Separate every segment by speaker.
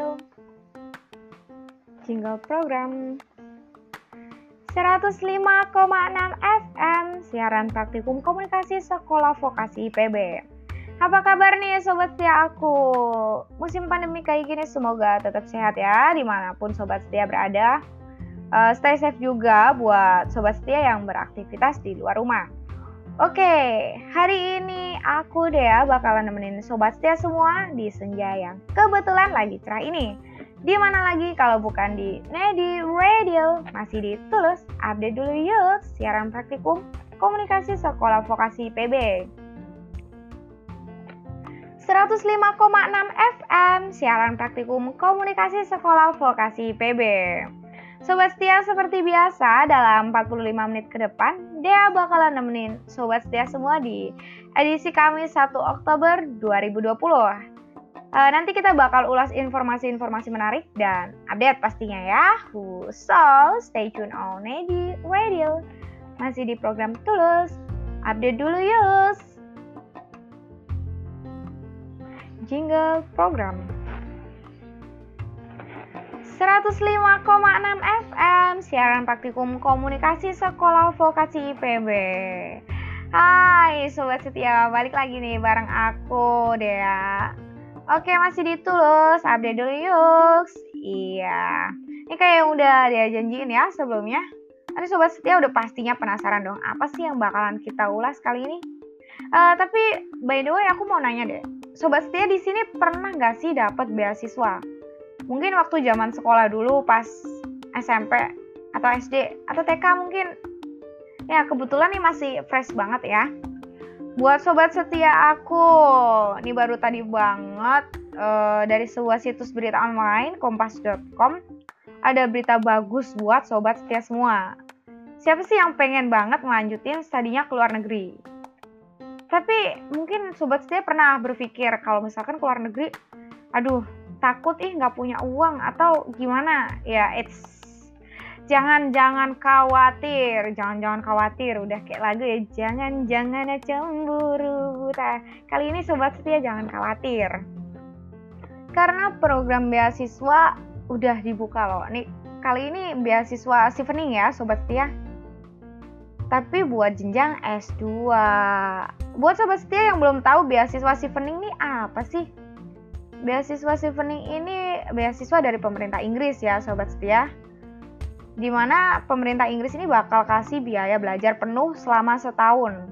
Speaker 1: Radio. Jingle program 105,6 FM siaran praktikum komunikasi sekolah vokasi IPB. Apa kabar nih sobat setia aku? Musim pandemi kayak gini semoga tetap sehat ya di mana pun sobat setia berada. Uh, stay safe juga buat sobat setia yang beraktivitas di luar rumah. Oke, hari ini aku Dea bakalan nemenin sobat setia semua di senja yang kebetulan lagi cerah ini. Di mana lagi kalau bukan di Nedi Radio, masih di Tulus, update dulu yuk, siaran praktikum komunikasi sekolah vokasi PB. 105,6 FM, siaran praktikum komunikasi sekolah vokasi PB. Sobat setia seperti biasa dalam 45 menit ke depan Dea bakalan nemenin sobat setia semua di edisi Kamis 1 Oktober 2020. Uh, eh, nanti kita bakal ulas informasi-informasi menarik dan update pastinya ya. So, stay tune on di Radio. Masih di program Tulus. Update dulu yuk. Jingle program. 105,6 FM siaran praktikum komunikasi sekolah vokasi IPB. Hai sobat setia, balik lagi nih bareng aku Dea. Oke masih ditulus, update dulu yuk. Iya, ini kayak yang udah dia janjiin ya sebelumnya. Tadi sobat setia udah pastinya penasaran dong apa sih yang bakalan kita ulas kali ini. Uh, tapi by the way aku mau nanya deh, sobat setia di sini pernah nggak sih dapat beasiswa? mungkin waktu zaman sekolah dulu pas SMP atau SD atau TK mungkin ya kebetulan nih masih fresh banget ya. Buat sobat setia aku ini baru tadi banget uh, dari sebuah situs berita online kompas.com ada berita bagus buat sobat setia semua. Siapa sih yang pengen banget melanjutin studinya ke luar negeri? Tapi mungkin sobat setia pernah berpikir kalau misalkan ke luar negeri aduh takut ih nggak punya uang atau gimana? Ya it's jangan jangan khawatir. Jangan jangan khawatir. Udah kayak lagu ya jangan jangan cemburu. Nah, kali ini sobat setia jangan khawatir. Karena program beasiswa udah dibuka loh. Nih kali ini beasiswa Sivening ya sobat setia. Tapi buat jenjang S2 buat sobat setia yang belum tahu beasiswa Sivening nih apa sih? Beasiswa Chevening ini beasiswa dari pemerintah Inggris ya, sobat setia. Di mana pemerintah Inggris ini bakal kasih biaya belajar penuh selama setahun.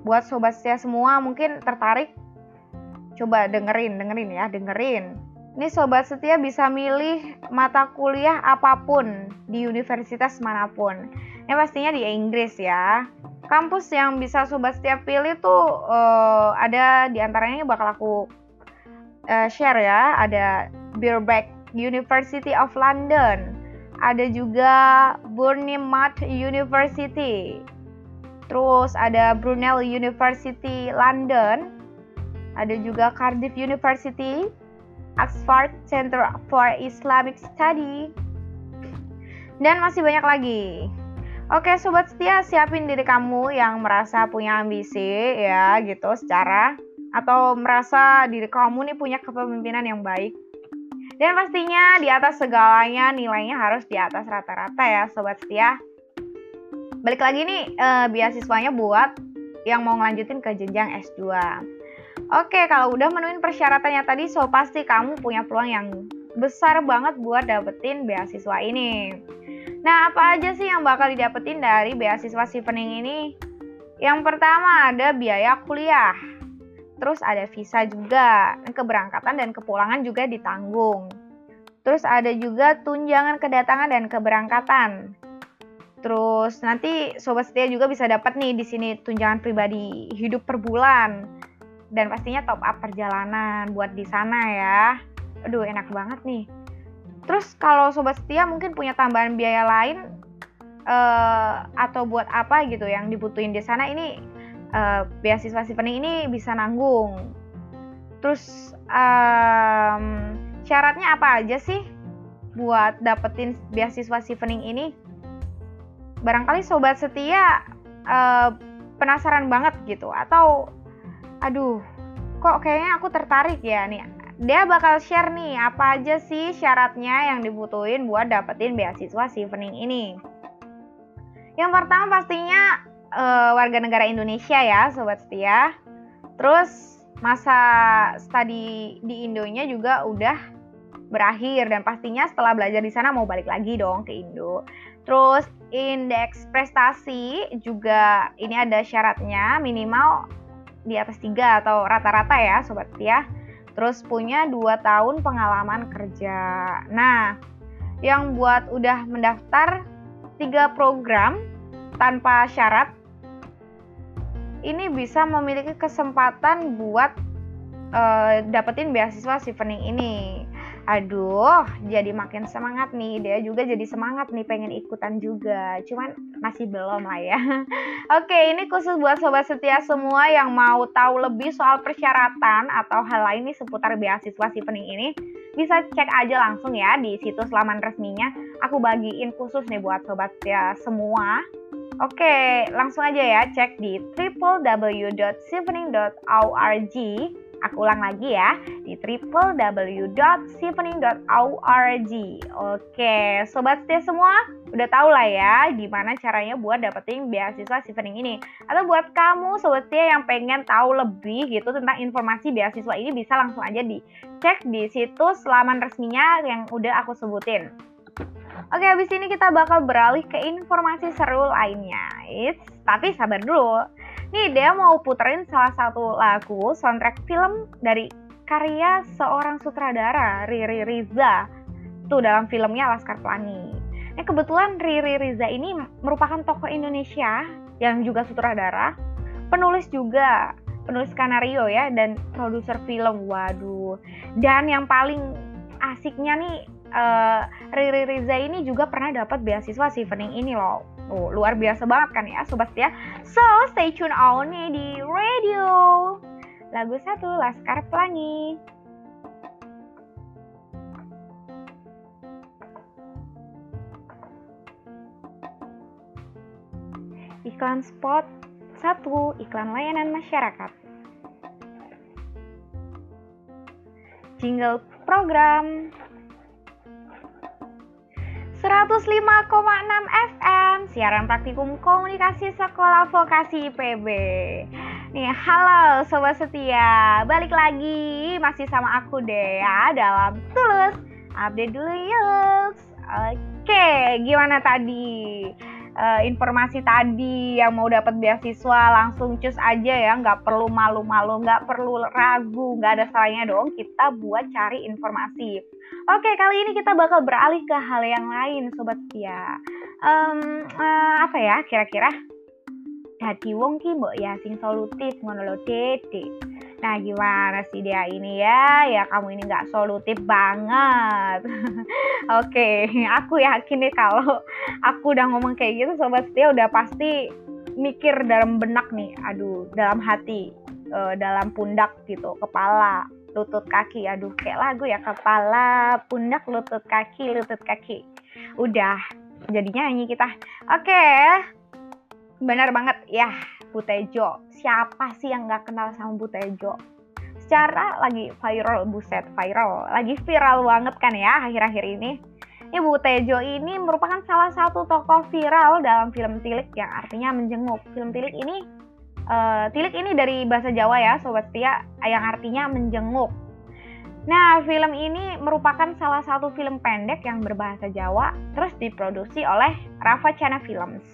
Speaker 1: Buat sobat setia semua mungkin tertarik, coba dengerin, dengerin ya, dengerin. Ini sobat setia bisa milih mata kuliah apa pun di universitas mana pun. Ini pastinya di Inggris ya. Kampus yang bisa sobat setia pilih tuh uh, ada di antaranya bakal aku uh, share ya. Ada Birkbeck University of London. Ada juga Bournemouth University. Terus ada Brunel University London. Ada juga Cardiff University, Oxford Center for Islamic Study, dan masih banyak lagi. Oke, sobat setia, siapin diri kamu yang merasa punya ambisi ya gitu secara atau merasa diri kamu nih punya kepemimpinan yang baik. Dan pastinya di atas segalanya nilainya harus di atas rata-rata ya sobat setia. Balik lagi nih eh, beasiswanya buat yang mau ngelanjutin ke jenjang S2. Oke, kalau udah menuin persyaratannya tadi, so pasti kamu punya peluang yang besar banget buat dapetin beasiswa ini. Nah, apa aja sih yang bakal didapetin dari beasiswa Sivening ini? Yang pertama ada biaya kuliah. Terus ada visa juga, keberangkatan dan kepulangan juga ditanggung. Terus ada juga tunjangan kedatangan dan keberangkatan. Terus nanti sobat setia juga bisa dapat nih di sini tunjangan pribadi hidup per bulan dan pastinya top up perjalanan buat di sana ya. Aduh enak banget nih. Terus kalau sobat setia mungkin punya tambahan biaya lain uh, atau buat apa gitu yang dibutuhin di sana ini uh, beasiswa Sivening ini bisa nanggung. Terus um, syaratnya apa aja sih buat dapetin beasiswa Sivening ini? Barangkali sobat setia uh, penasaran banget gitu atau aduh kok kayaknya aku tertarik ya nih dia bakal share nih apa aja sih syaratnya yang dibutuhin buat dapetin beasiswa Chevening ini. Yang pertama pastinya uh, warga negara Indonesia ya, sobat setia. Terus masa studi di Indonya juga udah berakhir dan pastinya setelah belajar di sana mau balik lagi dong ke Indo. Terus indeks prestasi juga ini ada syaratnya minimal di atas tiga atau rata-rata ya sobat setia terus punya 2 tahun pengalaman kerja. Nah, yang buat udah mendaftar tiga program tanpa syarat ini bisa memiliki kesempatan buat uh, dapetin beasiswa Chevening ini. Aduh jadi makin semangat nih. Dia juga jadi semangat nih pengen ikutan juga. Cuman masih belum lah ya. Oke ini khusus buat sobat setia semua yang mau tahu lebih soal persyaratan atau hal lain nih seputar beasiswa si pening ini bisa cek aja langsung ya di situs laman resminya. Aku bagiin khusus nih buat sobat setia semua Oke, langsung aja ya cek di www.chevening.org Aku ulang lagi ya di www.chevening.org. Oke, sobat setia semua, udah tau lah ya gimana caranya buat dapetin beasiswa Chevening ini. Atau buat kamu sobat setia yang pengen tahu lebih gitu tentang informasi beasiswa ini bisa langsung aja dicek di situs laman resminya yang udah aku sebutin. Oke, habis ini kita bakal beralih ke informasi seru lainnya. It's, tapi sabar dulu. Nih dia mau puterin salah satu lagu soundtrack film dari karya seorang sutradara Riri Riza tuh dalam filmnya Laskar Pelangi. Ini kebetulan Riri Riza ini merupakan tokoh Indonesia yang juga sutradara, penulis juga, penulis skenario ya dan produser film. Waduh. Dan yang paling asiknya nih uh, Riri Riza ini juga pernah dapat beasiswa Chevening ini loh Oh, luar biasa banget kan ya sobat ya. So, stay tune on nih di radio. Lagu satu Laskar Pelangi. Iklan spot satu iklan layanan masyarakat. Jingle program 105,6 FM Siaran Praktikum Komunikasi Sekolah Vokasi IPB Nih, halo Sobat Setia. Balik lagi masih sama aku deh ya Dalam Tulus Update dulu yuk Oke, gimana tadi? uh, informasi tadi yang mau dapat beasiswa langsung cus aja ya nggak perlu malu-malu nggak perlu ragu nggak ada salahnya dong. Kita buat cari informasi oke kali ini kita bakal beralih ke hal yang lain sobat setia um, uh, apa ya kira-kira? Hati wong ki mbok ya sing solutif ngono lo dede. Nah gimana sih dia ini ya? Ya kamu ini nggak solutif banget. Oke, aku yakin nih kalau aku udah ngomong kayak gitu, sobat setia udah pasti mikir dalam benak nih, aduh, dalam hati, uh, dalam pundak gitu, kepala, lutut kaki, aduh kayak lagu ya kepala, pundak, lutut kaki, lutut kaki. Udah, jadinya nyanyi kita. Oke, benar banget ya Butejo. Siapa sih yang nggak kenal sama Butejo? Secara lagi viral, buset viral. Lagi viral banget kan ya akhir-akhir ini. Ini Butejo ini merupakan salah satu tokoh viral dalam film Tilik yang artinya menjenguk. Film Tilik ini uh, Tilik ini dari bahasa Jawa ya, sobat setia, yang artinya menjenguk. Nah, film ini merupakan salah satu film pendek yang berbahasa Jawa, terus diproduksi oleh Rafa Chana Films.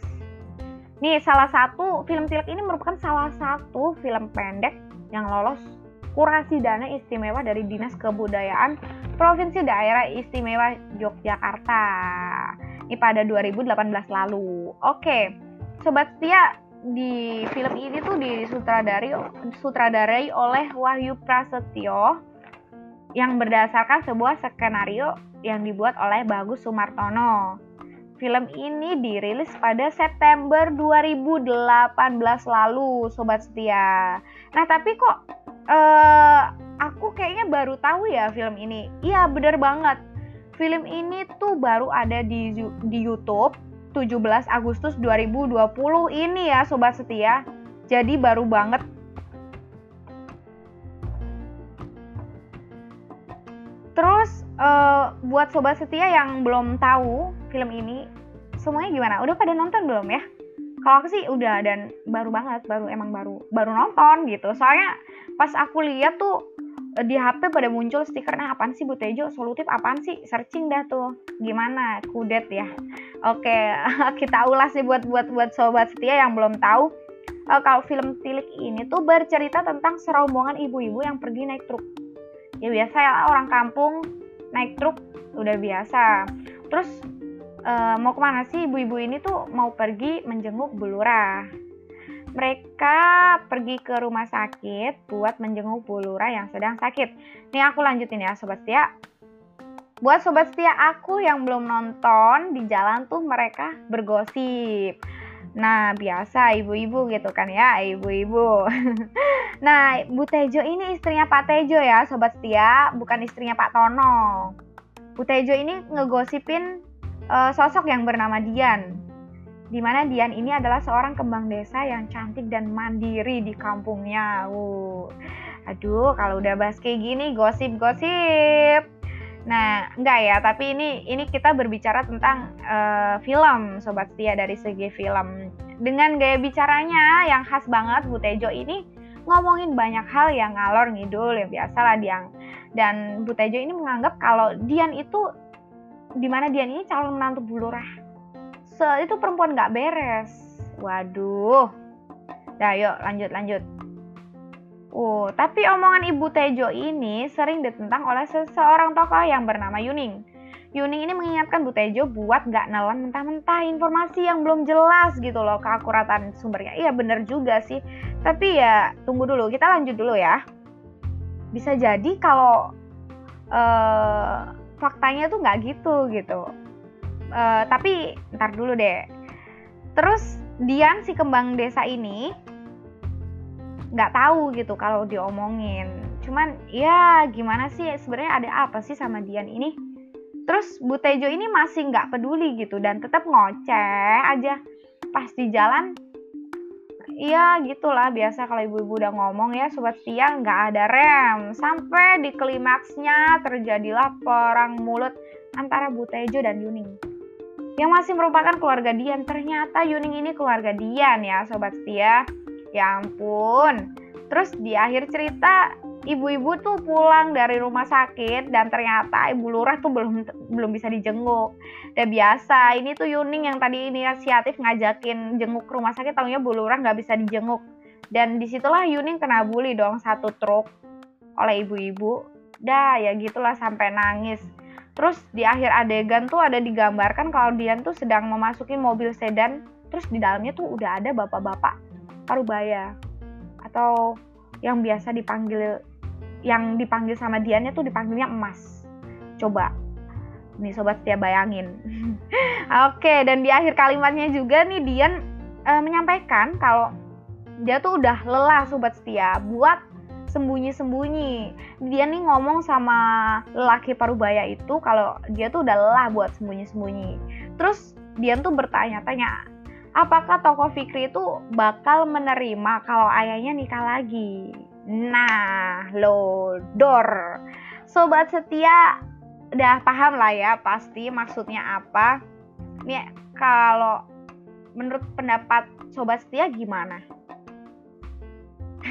Speaker 1: Nih, salah satu film Tilek ini merupakan salah satu film pendek yang lolos kurasi dana istimewa dari Dinas Kebudayaan Provinsi Daerah Istimewa Yogyakarta. Ini pada 2018 lalu. Oke, sobat setia di film ini tuh disutradari sutradarai oleh Wahyu Prasetyo yang berdasarkan sebuah skenario yang dibuat oleh Bagus Sumartono. Film ini dirilis pada September 2018 lalu, sobat setia. Nah, tapi kok uh, aku kayaknya baru tahu ya film ini. Iya, bener banget. Film ini tuh baru ada di di YouTube 17 Agustus 2020 ini ya, sobat setia. Jadi baru banget uh, buat sobat setia yang belum tahu film ini, semuanya gimana? Udah pada nonton belum ya? Kalau aku sih udah dan baru banget, baru emang baru baru nonton gitu. Soalnya pas aku lihat tuh di HP pada muncul stikernya apaan sih Bu Tejo? Solutif apaan sih? Searching dah tuh. Gimana? Kudet ya. Oke kita ulas sih buat buat buat sobat setia yang belum tahu. Uh, kalau film Tilik ini tuh bercerita tentang serombongan ibu-ibu yang pergi naik truk. Ya biasa ya orang kampung naik truk udah biasa. Terus uh, mau ke mana sih ibu-ibu ini tuh? Mau pergi menjenguk Bulurah mereka pergi ke rumah sakit buat menjenguk Bu yang sedang sakit. Nih aku lanjutin ya sobat setia. Buat sobat setia aku yang belum nonton, di jalan tuh mereka bergosip. Nah, biasa ibu-ibu gitu kan ya, ibu-ibu. nah, Bu Tejo ini istrinya Pak Tejo ya, sobat setia, bukan istrinya Pak Tono. Bu Tejo ini ngegosipin uh, sosok yang bernama Dian di mana Dian ini adalah seorang kembang desa yang cantik dan mandiri di kampungnya. Uh. Aduh, kalau udah bahas kayak gini gosip-gosip. Nah, enggak ya, tapi ini ini kita berbicara tentang uh, film Sobat Setia dari segi film. Dengan gaya bicaranya yang khas banget Bu Tejo ini ngomongin banyak hal yang ngalor ngidul ya biasalah Dian. Dan Bu Tejo ini menganggap kalau Dian itu di mana Dian ini calon menantu Bulurah se itu perempuan nggak beres waduh dah yuk lanjut lanjut Oh, tapi omongan Ibu Tejo ini sering ditentang oleh seseorang tokoh yang bernama Yuning. Yuning ini mengingatkan Bu Tejo buat nggak nelan mentah-mentah informasi yang belum jelas gitu loh keakuratan sumbernya. Iya bener juga sih. Tapi ya tunggu dulu, kita lanjut dulu ya. Bisa jadi kalau uh, faktanya tuh nggak gitu gitu uh, tapi ntar dulu deh. Terus Dian si kembang desa ini nggak tahu gitu kalau diomongin. Cuman ya gimana sih? Sebenarnya ada apa sih sama Dian ini? Terus Bu Tejo ini masih nggak peduli gitu dan tetap ngoceh aja. Pas di jalan Iya gitulah biasa kalau ibu-ibu udah ngomong ya sobat setia nggak ada rem. Sampai di klimaksnya terjadilah perang mulut antara Bu Tejo dan Yuning yang masih merupakan keluarga Dian. Ternyata Yuning ini keluarga Dian ya sobat setia. Ya ampun. Terus di akhir cerita ibu-ibu tuh pulang dari rumah sakit dan ternyata ibu lurah tuh belum belum bisa dijenguk. Udah biasa, ini tuh Yuning yang tadi inisiatif ngajakin jenguk rumah sakit, tahunya bu lurah nggak bisa dijenguk. Dan di situlah Yuning kena bully dong satu truk oleh ibu-ibu. Dah ya gitulah sampai nangis. Terus di akhir adegan tuh ada digambarkan kalau Dian tuh sedang memasuki mobil sedan, terus di dalamnya tuh udah ada bapak-bapak parubaya atau yang biasa dipanggil yang dipanggil sama Diannya tuh dipanggilnya emas. Coba nih sobat setia bayangin. Oke, dan di akhir kalimatnya juga nih Dian e, menyampaikan kalau dia tuh udah lelah sobat setia buat sembunyi-sembunyi. Dia nih ngomong sama lelaki parubaya itu kalau dia tuh udah lelah buat sembunyi-sembunyi. Terus dia tuh bertanya-tanya, apakah toko Fikri itu bakal menerima kalau ayahnya nikah lagi? Nah, lo dor. Sobat setia udah paham lah ya pasti maksudnya apa. Nih kalau menurut pendapat sobat setia gimana?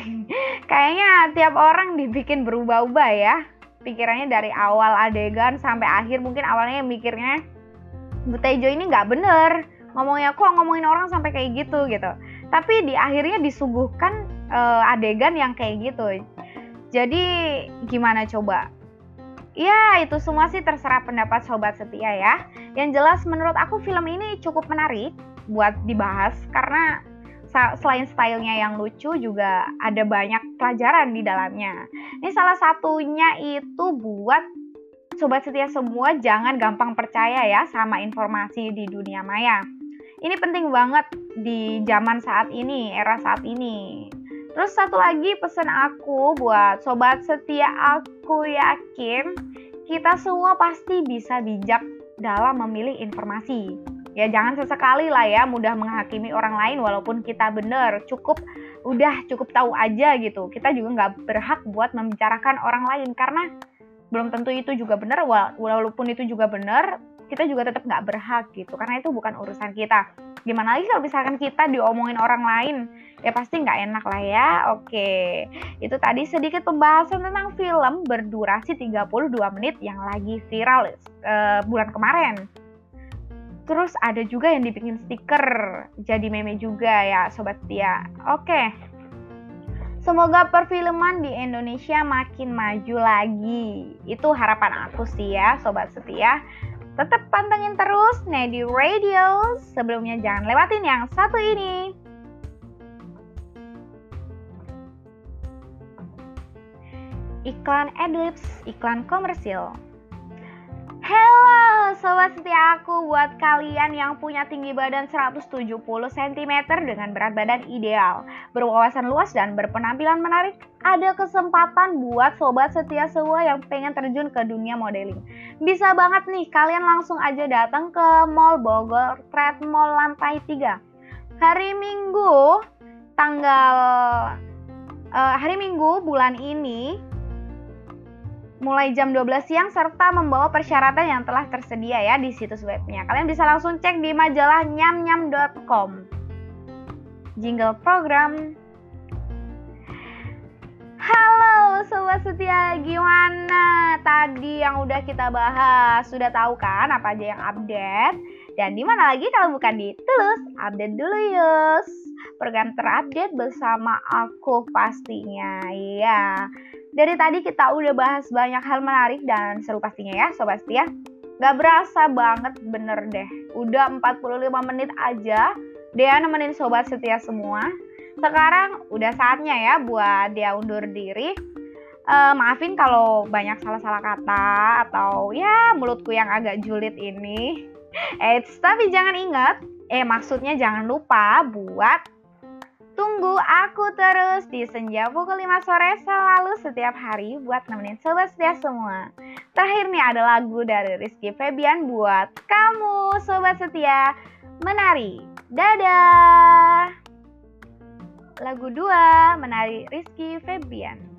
Speaker 1: Kayaknya tiap orang dibikin berubah-ubah ya. Pikirannya dari awal adegan sampai akhir mungkin awalnya mikirnya Bu Tejo ini nggak bener ngomongnya kok ngomongin orang sampai kayak gitu gitu. Tapi di akhirnya disuguhkan uh, adegan yang kayak gitu. Jadi gimana coba? Ya, itu semua sih terserah pendapat sobat setia ya. Yang jelas menurut aku film ini cukup menarik buat dibahas karena selain stylenya yang lucu juga ada banyak pelajaran di dalamnya. Ini salah satunya itu buat sobat setia semua jangan gampang percaya ya sama informasi di dunia maya. Ini penting banget di zaman saat ini, era saat ini. Terus satu lagi pesan aku buat sobat setia aku yakin kita semua pasti bisa bijak dalam memilih informasi ya jangan sesekali lah ya mudah menghakimi orang lain walaupun kita benar cukup udah cukup tahu aja gitu. Kita juga nggak berhak buat membicarakan orang lain karena belum tentu itu juga benar walaupun itu juga benar kita juga tetap nggak berhak gitu. Karena itu bukan urusan kita. Gimana lagi kalau misalkan kita diomongin orang lain? Ya pasti nggak enak lah ya. Oke. Itu tadi sedikit pembahasan tentang film berdurasi 32 menit yang lagi viral uh, bulan kemarin terus ada juga yang dibikin stiker jadi meme juga ya sobat setia oke Semoga perfilman di Indonesia makin maju lagi. Itu harapan aku sih ya, sobat setia. Tetap pantengin terus Nedi Radio. Sebelumnya jangan lewatin yang satu ini. Iklan adlibs, iklan komersil. Sobat setia aku buat kalian yang punya tinggi badan 170 cm dengan berat badan ideal, berwawasan luas dan berpenampilan menarik, ada kesempatan buat sobat setia semua yang pengen terjun ke dunia modeling. Bisa banget nih kalian langsung aja datang ke Mall Bogor Trade Mall lantai 3. Hari Minggu tanggal uh, hari Minggu bulan ini mulai jam 12 siang serta membawa persyaratan yang telah tersedia ya di situs webnya. Kalian bisa langsung cek di majalah nyamnyam.com. Jingle program. Halo sobat setia, gimana? Tadi yang udah kita bahas, sudah tahu kan apa aja yang update? Dan di mana lagi kalau bukan di Tulus? Update dulu yus. Program terupdate bersama aku pastinya. Iya. Dari tadi kita udah bahas banyak hal menarik dan seru pastinya ya Sobat Setia. Gak berasa banget bener deh. Udah 45 menit aja dia nemenin Sobat Setia semua. Sekarang udah saatnya ya buat dia undur diri. Uh, maafin kalau banyak salah-salah kata atau ya mulutku yang agak julid ini. Eits, tapi jangan ingat, eh maksudnya jangan lupa buat Tunggu aku terus di senja pukul 5 sore selalu setiap hari buat nemenin sobat setia semua. Terakhir nih ada lagu dari Rizky Febian buat kamu sobat setia menari. Dadah! Lagu 2 menari Rizky Febian.